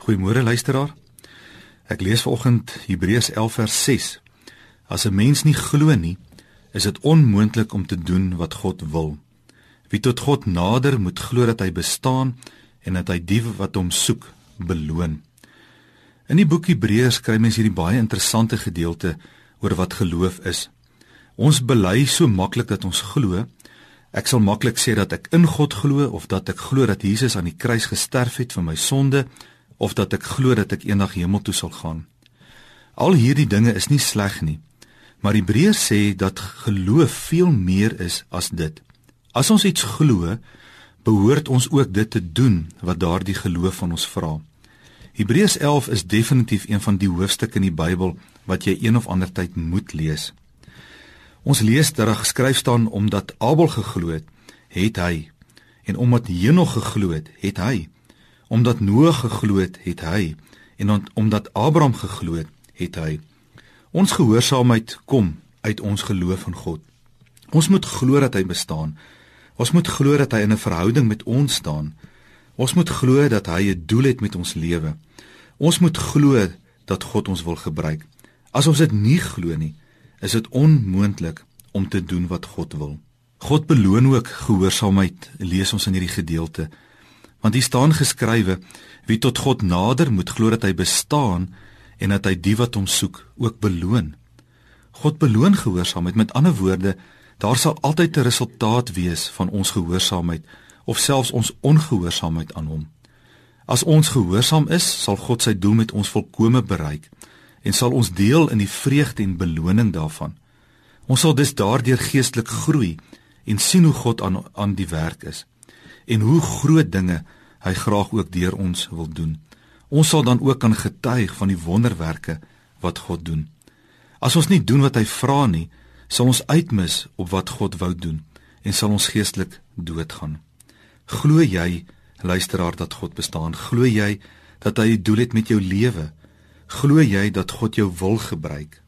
Goeiemôre luisteraar. Ek lees vanoggend Hebreërs 11 vers 6. As 'n mens nie glo nie, is dit onmoontlik om te doen wat God wil. Wie tot God nader, moet glo dat hy bestaan en dat hy die wat hom soek beloon. In die boek Hebreërs kry mens hierdie baie interessante gedeelte oor wat geloof is. Ons bely so maklik dat ons glo. Ek sal maklik sê dat ek in God glo of dat ek glo dat Jesus aan die kruis gesterf het vir my sonde of dat ek glo dat ek eendag hemel toe sal gaan. Al hierdie dinge is nie sleg nie, maar Hebreërs sê dat geloof veel meer is as dit. As ons iets glo, behoort ons ook dit te doen wat daardie geloof van ons vra. Hebreërs 11 is definitief een van die hoofstukke in die Bybel wat jy een of ander tyd moet lees. Ons lees dat daar geskryf staan omdat Abel geglo het, het hy en omdat Henog geglo het, het hy Omdat Noag geglo het, het hy en omdat Abraham geglo het, het hy. Ons gehoorsaamheid kom uit ons geloof in God. Ons moet glo dat hy bestaan. Ons moet glo dat hy in 'n verhouding met ons staan. Ons moet glo dat hy 'n doel het met ons lewe. Ons moet glo dat God ons wil gebruik. As ons dit nie glo nie, is dit onmoontlik om te doen wat God wil. God beloon ook gehoorsaamheid, lees ons in hierdie gedeelte. Want hier staan geskrywe: Wie tot God nader, moet glo dat hy bestaan en dat hy die wat hom soek ook beloon. God beloon gehoorsaamheid. Met ander woorde, daar sal altyd 'n resultaat wees van ons gehoorsaamheid of selfs ons ongehoorsaamheid aan hom. As ons gehoorsaam is, sal God sy doel met ons volkome bereik en sal ons deel in die vreugde en beloning daarvan. Ons sal dus daardeur geestelik groei en sien hoe God aan aan die werk is en hoe groot dinge hy graag ook deur ons wil doen. Ons sal dan ook kan getuig van die wonderwerke wat God doen. As ons nie doen wat hy vra nie, sal ons uitmis op wat God wou doen en sal ons geestelik doodgaan. Glo jy, luisteraar, dat God bestaan? Glo jy dat hy 'n doel het met jou lewe? Glo jy dat God jou wil gebruik?